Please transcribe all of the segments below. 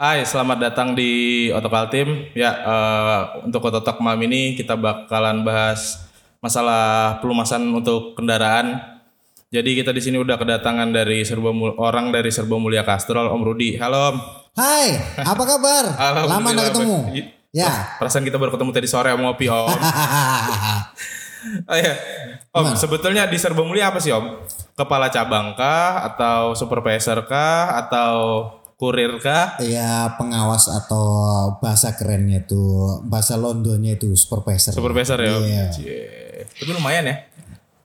Hai, selamat datang di Otokal Team. Ya, eh, untuk Ototok malam ini kita bakalan bahas masalah pelumasan untuk kendaraan. Jadi kita di sini udah kedatangan dari Serba Mul- orang dari Serba Mulia Kastrol, Om Rudi. Halo Om. Hai, apa kabar? Lama nggak ketemu. baik. Ya. Perasaan kita baru ketemu tadi sore Om ngopi Om. Oh iya. Om, sebetulnya di Serba Mulia apa sih Om? Kepala cabang kah atau supervisor kah atau kurir kah? ya pengawas atau bahasa kerennya itu bahasa Londonnya itu supervisor. Supervisor ya. Iya. Tapi lumayan ya.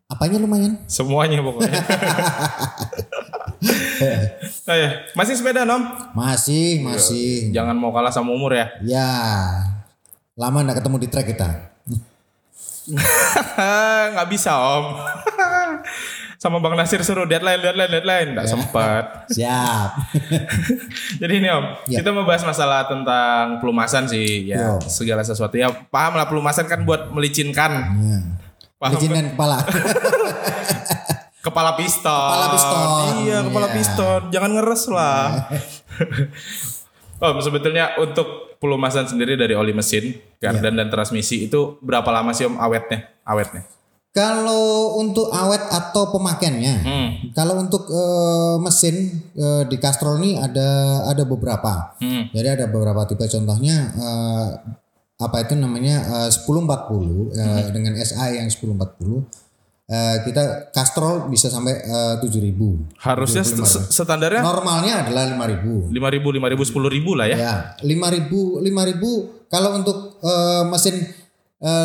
Apanya lumayan? Semuanya pokoknya. oh, iya. Masih sepeda Om? Masih, masih. Jangan mau kalah sama umur ya. Ya. Lama nggak ketemu di track kita. Nggak bisa Om. Sama Bang Nasir suruh deadline, deadline, deadline. Nggak sempat. Siap. Jadi ini Om, Ya. kita mau bahas masalah tentang pelumasan sih. Ya, Yo. segala sesuatu. Ya paham lah pelumasan kan buat melicinkan. Ya. Paham Licinkan kepala. Kepala piston. Kepala piston. Iya, kepala Iya. piston. Jangan ngeres lah. Om, sebetulnya untuk pelumasan sendiri dari oli mesin, gardan Iya. dan transmisi itu berapa lama sih Om awetnya? Awetnya. Kalau untuk awet atau pemakaiannya, Hmm. kalau untuk eh, mesin eh, di Castrol ini ada ada beberapa. Hmm. Jadi ada beberapa tipe contohnya eh, apa itu namanya eh, 1040 eh, dengan SI yang 1040 eh, kita Castrol bisa sampai eh, 7000. Harusnya st- st- standarnya Normalnya adalah 5000. 5000, 5000, 10000 lah ya. Ya, 5000 5000 kalau untuk eh, mesin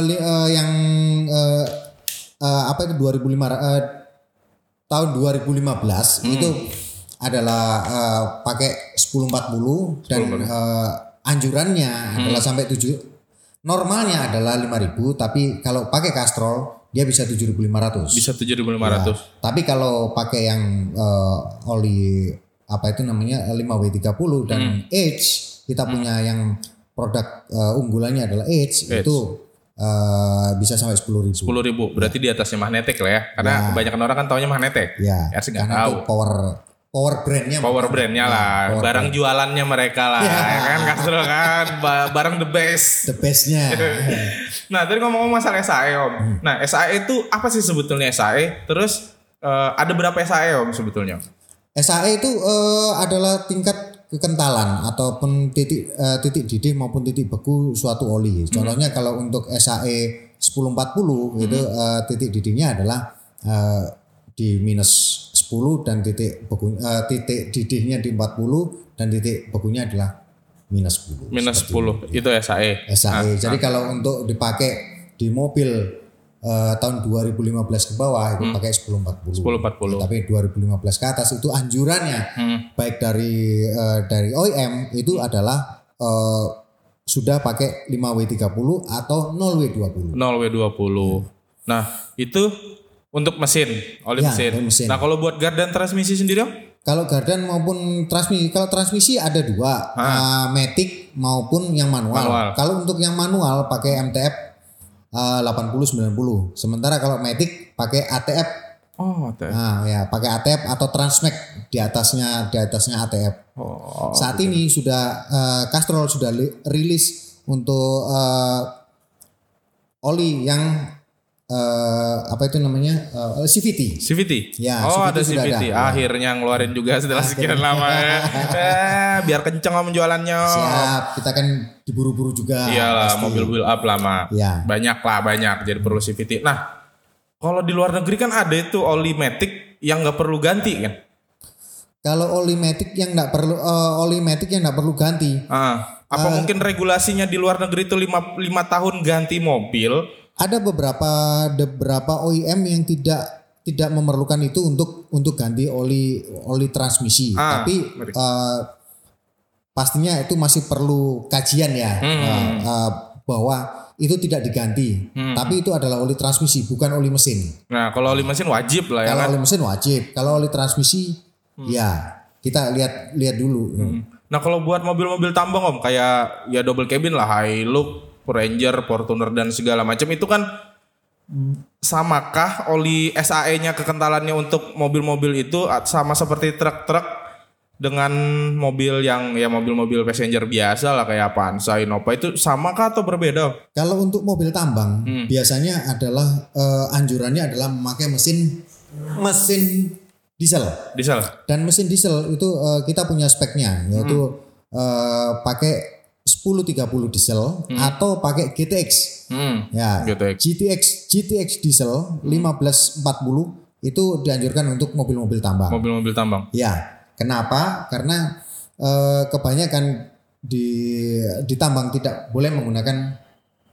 li- eh, yang eh, eh, apa itu 2005 eh, tahun 2015 itu adalah eh, pakai 1040 dan eh, anjurannya adalah sampai 7 normalnya adalah 5000 tapi kalau pakai Castrol dia bisa 7500. Bisa 7500. Tapi kalau pakai yang eh, oli apa itu namanya 5W30 dan Hmm. Edge kita punya yang produk eh, unggulannya adalah Edge, Edge. itu eh, bisa sampai 10.000 ribu. 10.000 berarti di atasnya magnetik lah ya. Karena kebanyakan orang kan taunya magnetik. Ya, Ya sih nggak karena tahu. power power brandnya. Power brandnya lah, power barang jualannya mereka lah, Ya. ya kan Kastrol kan, ba- barang the best. the bestnya. Nah tadi ngomong-ngomong masalah SAE om, Hmm. nah SAE itu apa sih sebetulnya SAE? Terus eh, ada berapa SAE om sebetulnya? SAE itu eh, adalah tingkat kekentalan ataupun titik eh, titik didih maupun titik beku suatu oli. Contohnya kalau untuk SAE 1040 itu eh, titik didihnya adalah eh, di minus 10 dan titik beku eh, titik didihnya di 40 dan titik bekunya adalah minus 10. Minus 10 itu SAE. SAE. Jadi kalau untuk dipakai di mobil eh, tahun 2015 ke bawah itu pakai 1040. 1040. Tapi 2015 ke atas itu anjurannya Hmm. baik dari eh, dari OEM itu adalah eh, sudah pakai 5W30 atau 0W20. 0W20. Nah itu untuk mesin, oli Ya, mesin. mesin. Nah kalau buat gardan transmisi sendiri om? Kalau gardan maupun transmisi, kalau transmisi ada dua, eh, matic maupun yang manual. Manual. Kalau untuk yang manual pakai MTF eh, 80-90. Sementara kalau matic pakai ATF Oh, teh. Nah, ya pakai ATF atau Transmax di atasnya di atasnya ATF. Oh, Saat ini sudah eh, Castrol sudah li- rilis untuk eh, oli yang eh, apa itu namanya eh, CVT. CVT? Ya, oh CVT ada CVT. ada. Ya. Akhirnya ngeluarin juga setelah sekian lama ya. eh, biar kenceng om jualannya. Siap, kita kan diburu-buru juga. Iyalah pasti. mobil build up lama. Ya. Banyak lah banyak jadi perlu CVT. Nah kalau di luar negeri kan ada itu oli matic yang nggak perlu ganti kan? Kalau oli matic yang enggak perlu eh, oli matic yang enggak perlu ganti. Ah, apa Eh. mungkin regulasinya di luar negeri itu lima, lima tahun ganti mobil? Ada beberapa beberapa OEM yang tidak tidak memerlukan itu untuk untuk ganti oli oli transmisi. Ah, Tapi eh, pastinya itu masih perlu kajian ya Hmm. eh, eh, bahwa itu tidak diganti. Hmm. Tapi itu adalah oli transmisi bukan oli mesin. Nah kalau oli mesin wajib lah ya Kalau kan? oli mesin wajib. Kalau oli transmisi ya kita lihat lihat dulu. Nah kalau buat mobil-mobil tambang om kayak ya double cabin lah Hilux, Ranger, Fortuner dan segala macam itu kan samakah oli SAE-nya kekentalannya untuk mobil-mobil itu sama seperti truk-truk dengan mobil yang ya mobil-mobil passenger biasa lah kayak Avanza, Innova itu sama kah atau berbeda? Kalau untuk mobil tambang Hmm. biasanya adalah eh, anjurannya adalah memakai mesin mesin diesel Diesel. dan mesin diesel itu eh, kita punya speknya yaitu eh, pakai 1030 diesel atau pakai GTX Hmm. ya GTX. GTX GTX diesel 1540 itu dianjurkan untuk mobil-mobil tambang Mobil-mobil tambang. Ya, kenapa? Karena eh, kebanyakan di di tambang tidak boleh menggunakan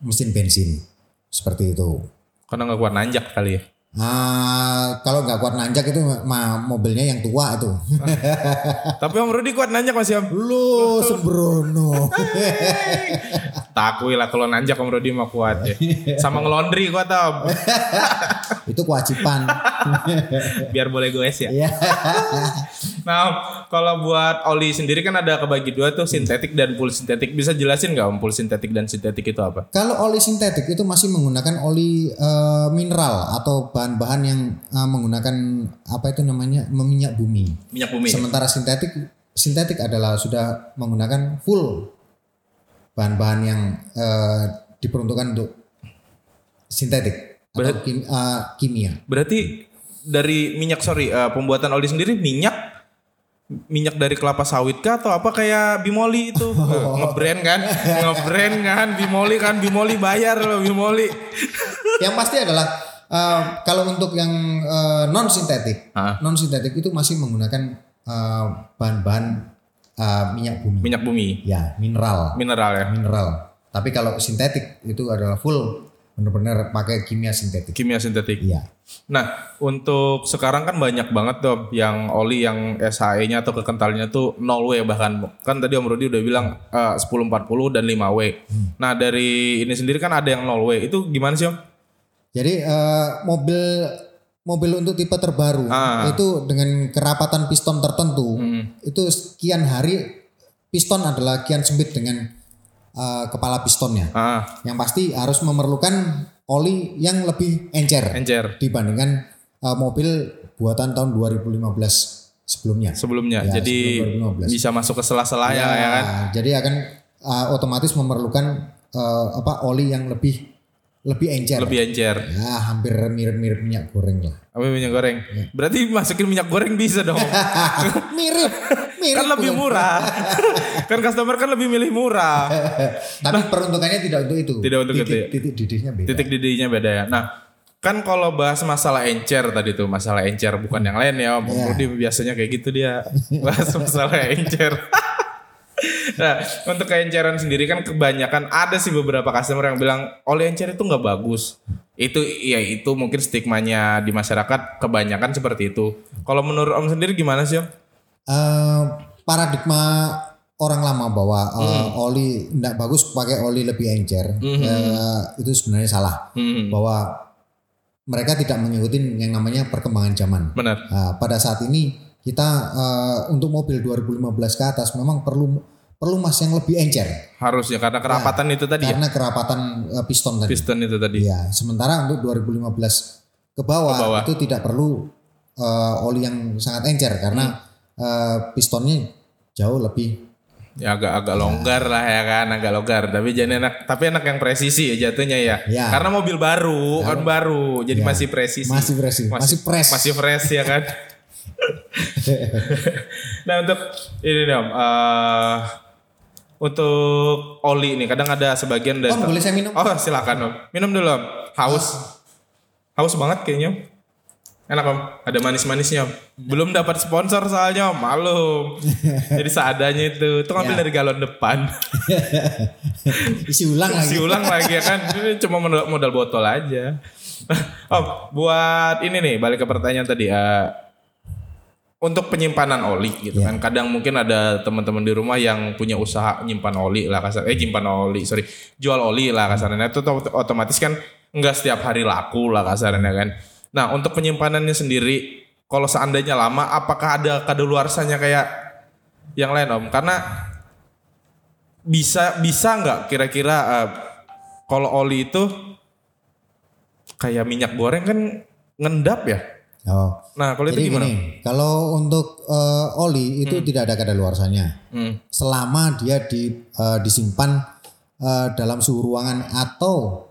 mesin bensin seperti itu. Karena nggak kuat nanjak kali ya. Ah, kalau nggak kuat nanjak itu mah mobilnya yang tua itu. Tapi Om Rudi kuat nanjak masih Om. Lu sembrono. Takui lah kalau nanjak Om Rudi mah kuat ya. Sama ngelondri kuat Om. itu kewajiban. Biar boleh goes ya. Nah, kalau buat oli sendiri kan ada kebagi dua tuh sintetik dan full sintetik. Bisa jelasin nggak Om full sintetik dan sintetik itu apa? Kalau oli sintetik itu masih menggunakan oli eh, mineral atau bahan-bahan yang eh, menggunakan apa itu namanya minyak bumi. Minyak bumi. Sementara sintetik sintetik adalah sudah menggunakan full bahan-bahan yang eh, diperuntukkan untuk sintetik atau Berat- kim- eh, kimia. Berarti dari minyak sorry pembuatan oli sendiri minyak minyak dari kelapa sawit kah atau apa kayak bimoli itu? Eh, ngebrand kan? Ngebrand kan? Bimoli kan? Bimoli bayar loh bimoli. Yang pasti adalah eh, kalau untuk yang non sintetik, Ah. non sintetik itu masih menggunakan eh, bahan-bahan eh, minyak bumi. minyak bumi. Ya, mineral, mineral ya. Mineral. Tapi kalau sintetik itu adalah full benar-benar pakai kimia sintetik. kimia sintetik Iya. nah untuk sekarang kan banyak banget dong yang oli yang SHE-nya atau kekentalnya tuh 0W bahkan kan tadi Om Rudi udah bilang eh, 1040 dan 5W nah dari ini sendiri kan ada yang 0W itu gimana sih Om? Jadi eh, mobil mobil untuk tipe terbaru Ah. itu dengan kerapatan piston tertentu Hmm. itu sekian hari piston adalah kian sempit dengan eh, kepala pistonnya. Ah, Yang pasti harus memerlukan oli yang lebih encer encer dibandingkan eh, mobil buatan tahun 2015 sebelumnya. sebelumnya. Ya, Jadi sebelum 2015. bisa masuk ke sela-sela ya, ya kan? Jadi akan eh, otomatis memerlukan eh, apa oli yang lebih lebih encer. Lebih encer. Ya hampir mirip-mirip minyak goreng lah. Apa minyak goreng? Ya. Berarti masukin minyak goreng bisa dong. mirip, mirip. kan lebih bukan? murah. kan customer kan lebih milih murah. Tapi peruntukannya tidak untuk itu. Tidak untuk titik, itu ya? Titik didihnya beda. Titik didinya beda ya. Nah, kan kalau bahas masalah encer tadi tuh, masalah encer bukan yang lain ya. Om. Rudi biasanya kayak gitu dia. Bahas masalah encer. nah, untuk keenceran sendiri kan kebanyakan ada sih beberapa customer yang bilang oli encer itu nggak bagus. Itu ya itu mungkin stigmanya di masyarakat kebanyakan seperti itu. Kalau menurut Om sendiri gimana sih Om? Eh, paradigma orang lama bahwa eh, Hmm. oli tidak bagus pakai oli lebih encer eh, itu sebenarnya salah. Hmm, Bahwa mereka tidak mengikuti yang namanya perkembangan zaman. benar. Nah, pada saat ini kita eh, untuk mobil 2015 ke atas memang perlu perlu mas yang lebih encer Harusnya karena kerapatan itu tadi ya. karena kerapatan eh, piston tadi. Piston itu tadi. Iya, sementara untuk 2015 ke bawah, Ke bawah. itu tidak perlu eh, oli yang sangat encer karena Hmm. Eh, pistonnya jauh lebih Ya agak agak longgar lah ya kan, agak longgar. Tapi jangan enak, tapi enak yang presisi ya jatuhnya ya. Ya. Karena mobil baru, kan baru, jadi Ya. masih presisi. masih fresh, masih, fresh. Masih fresh ya kan. nah untuk ini om, eh, untuk oli nih kadang ada sebagian dari. Om, boleh saya minum? Oh silakan om, minum dulu om. Haus, haus banget kayaknya. Enak om, ada manis-manisnya om. Belum dapat sponsor soalnya om, malum. Jadi seadanya itu, itu ngambil Ya. dari galon depan. Isi ulang lagi. Isi ulang lagi ya kan, cuma modal, modal botol aja. om, buat ini nih, balik ke pertanyaan tadi. eh, untuk penyimpanan oli gitu Ya. kan, kadang mungkin ada teman-teman di rumah yang punya usaha nyimpan oli lah kasar, eh nyimpan oli, sorry, jual oli lah kasarnya. Itu ot- otomatis kan nggak setiap hari laku lah kasarnya kan. Nah untuk penyimpanannya sendiri, kalau seandainya lama, apakah ada kadaluarsanya kayak yang lain om? Karena bisa bisa nggak kira-kira eh, kalau oli itu kayak minyak goreng kan ngendap ya? Oh. Nah, kalau itu Jadi gimana? gini, kalau untuk eh, oli itu tidak ada kadaluarsanya. Hmm. Selama dia di, eh, disimpan eh, dalam suhu ruangan atau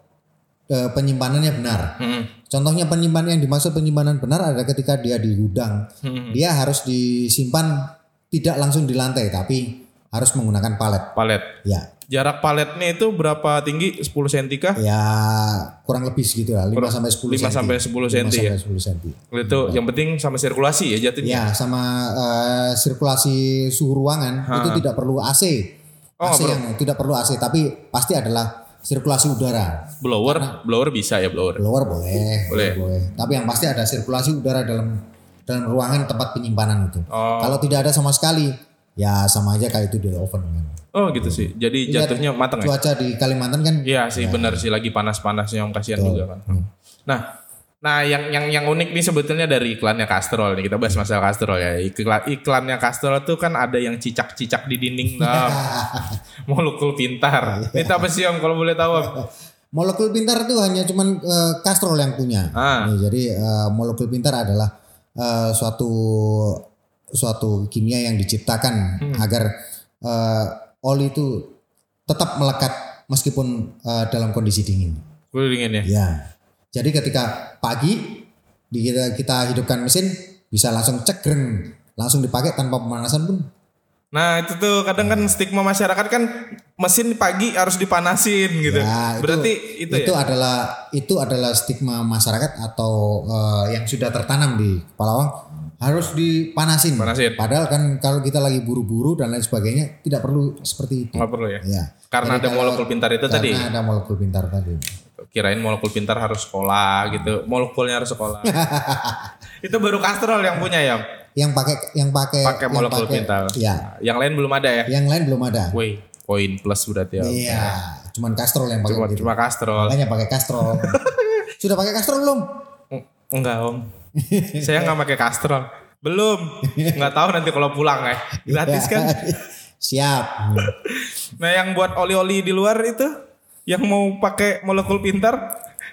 penyimpanannya benar. Hmm. Contohnya penyimpanan yang dimaksud penyimpanan benar adalah ketika dia di gudang. Hmm. Dia harus disimpan tidak langsung di lantai tapi harus menggunakan palet. Palet. Ya. Jarak paletnya itu berapa tinggi? 10 cm kah? Ya kurang lebih segitu lah 5 sampai 10 5 sampai 10 cm ya. 5 sampai 10 cm. Itu yang penting sama sirkulasi ya jatuhnya. Ya, sama eh, sirkulasi suhu ruangan itu tidak perlu AC. Oh, AC yang tidak perlu AC tapi pasti adalah sirkulasi udara. Blower, blower bisa ya blower. Blower boleh, Boleh. boleh. Tapi yang pasti ada sirkulasi udara dalam dalam ruangan tempat penyimpanan itu. Oh. Kalau tidak ada sama sekali, ya sama aja kayak itu di oven kan. Oh gitu sih. Jadi jatuhnya matang ya? Cuaca di Kalimantan kan Iya sih benar sih lagi panas-panasnya yang kasihan juga kan. Nah, nah yang yang yang unik nih sebetulnya dari iklannya Castrol nih kita bahas masalah Castrol ya. Iklan iklannya Castrol tuh kan ada yang cicak-cicak di dinding nah. Molekul pintar. Ini apa sih Om kalau boleh tahu Om? molekul pintar itu hanya cuman Castrol yang punya. Ah. Nih, jadi eh, molekul pintar adalah eh, suatu suatu kimia yang diciptakan Hmm. agar eh, oli itu tetap melekat meskipun eh, dalam kondisi dingin. Gue dingin ya. Ya. Jadi ketika pagi kita, kita hidupkan mesin bisa langsung cegreng, langsung dipakai tanpa pemanasan pun. Nah itu tuh kadang kan stigma masyarakat kan mesin pagi harus dipanasin gitu. Ya, itu- Berarti itu, itu ya. adalah itu adalah stigma masyarakat atau eh, yang sudah tertanam di kepala orang harus dipanasin. Panasin. Padahal kan kalau kita lagi buru-buru dan lain sebagainya tidak perlu seperti itu. Nggak perlu ya. Ya. Karena Jadi ada molekul pintar itu tadi. Karena ada molekul pintar tadi. Kirain molekul pintar harus sekolah gitu. Molekulnya harus sekolah. itu baru Castrol yang punya ya. Yang pakai yang pakai Pakai molekul pakai- pintar. Ya. Yang lain belum ada ya. Yang lain belum ada. Woi, poin plus berarti ya. Iya, cuman Castrol yang pakai Cuma, gitu. cuma Castrol. Makanya pakai Castrol. Sudah pakai Castrol belum? Eng- Enggak om. Saya nggak pakai Castrol. Belum. Nggak tahu nanti kalau pulang ya. Gratis kan. Siap. Nah yang buat oli-oli di luar itu. Yang mau pakai molekul pintar.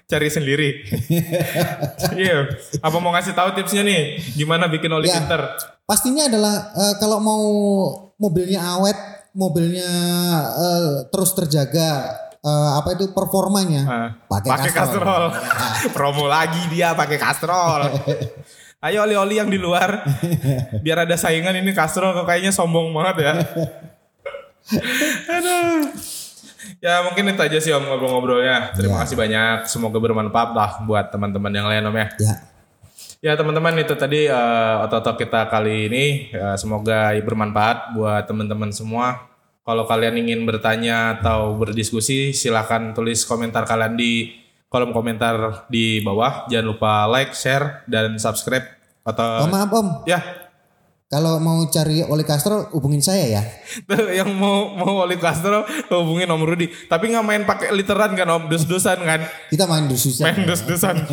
Cari sendiri. Iya. Apa mau ngasih tahu tipsnya nih? Gimana bikin oli Ya. pintar? Pastinya adalah eh, kalau mau mobilnya awet, mobilnya eh, terus terjaga eh, apa itu performanya, Ah, pakai Castrol. kastrol. Promo lagi dia pakai kastrol. Ayo oli-oli yang di luar. Biar ada saingan ini kastrol kok kayaknya sombong banget ya. Aduh. Ya mungkin itu aja sih om ngobrol-ngobrolnya. Terima kasih banyak. Semoga bermanfaat lah buat teman-teman yang lain om ya. Ya, Ya teman-teman itu tadi eh, otot-otot kita kali ini. Ya, semoga bermanfaat buat teman-teman semua. Kalau kalian ingin bertanya atau berdiskusi silahkan tulis komentar kalian di kolom komentar di bawah. Jangan lupa like, share, dan subscribe. oh, Atau maaf om, ya kalau mau cari oli Castrol hubungin saya ya. tuh yang mau mau oli Castro hubungin Om Rudi. Tapi nggak main pakai literan kan Om, dus-dusan kan. Kita main dususan. main dus-dusan.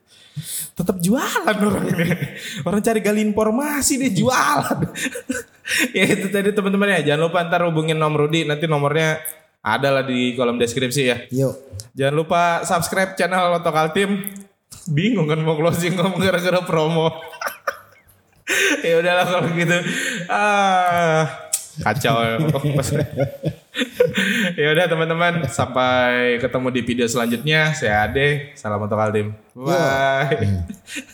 Tetap jualan orang ini. Orang cari gali informasi dia jualan. ya itu tadi teman-teman ya. Jangan lupa ntar hubungin Om Rudi. Nanti nomornya ada lah di kolom deskripsi ya. Yuk. Jangan lupa subscribe channel Otokal Team. Bingung kan mau closing ngomong gara-gara promo. ya udahlah kalau gitu. Ah, kacau. ya udah teman-teman, sampai ketemu di video selanjutnya. Saya Ade, salam Otokal Team. Bye.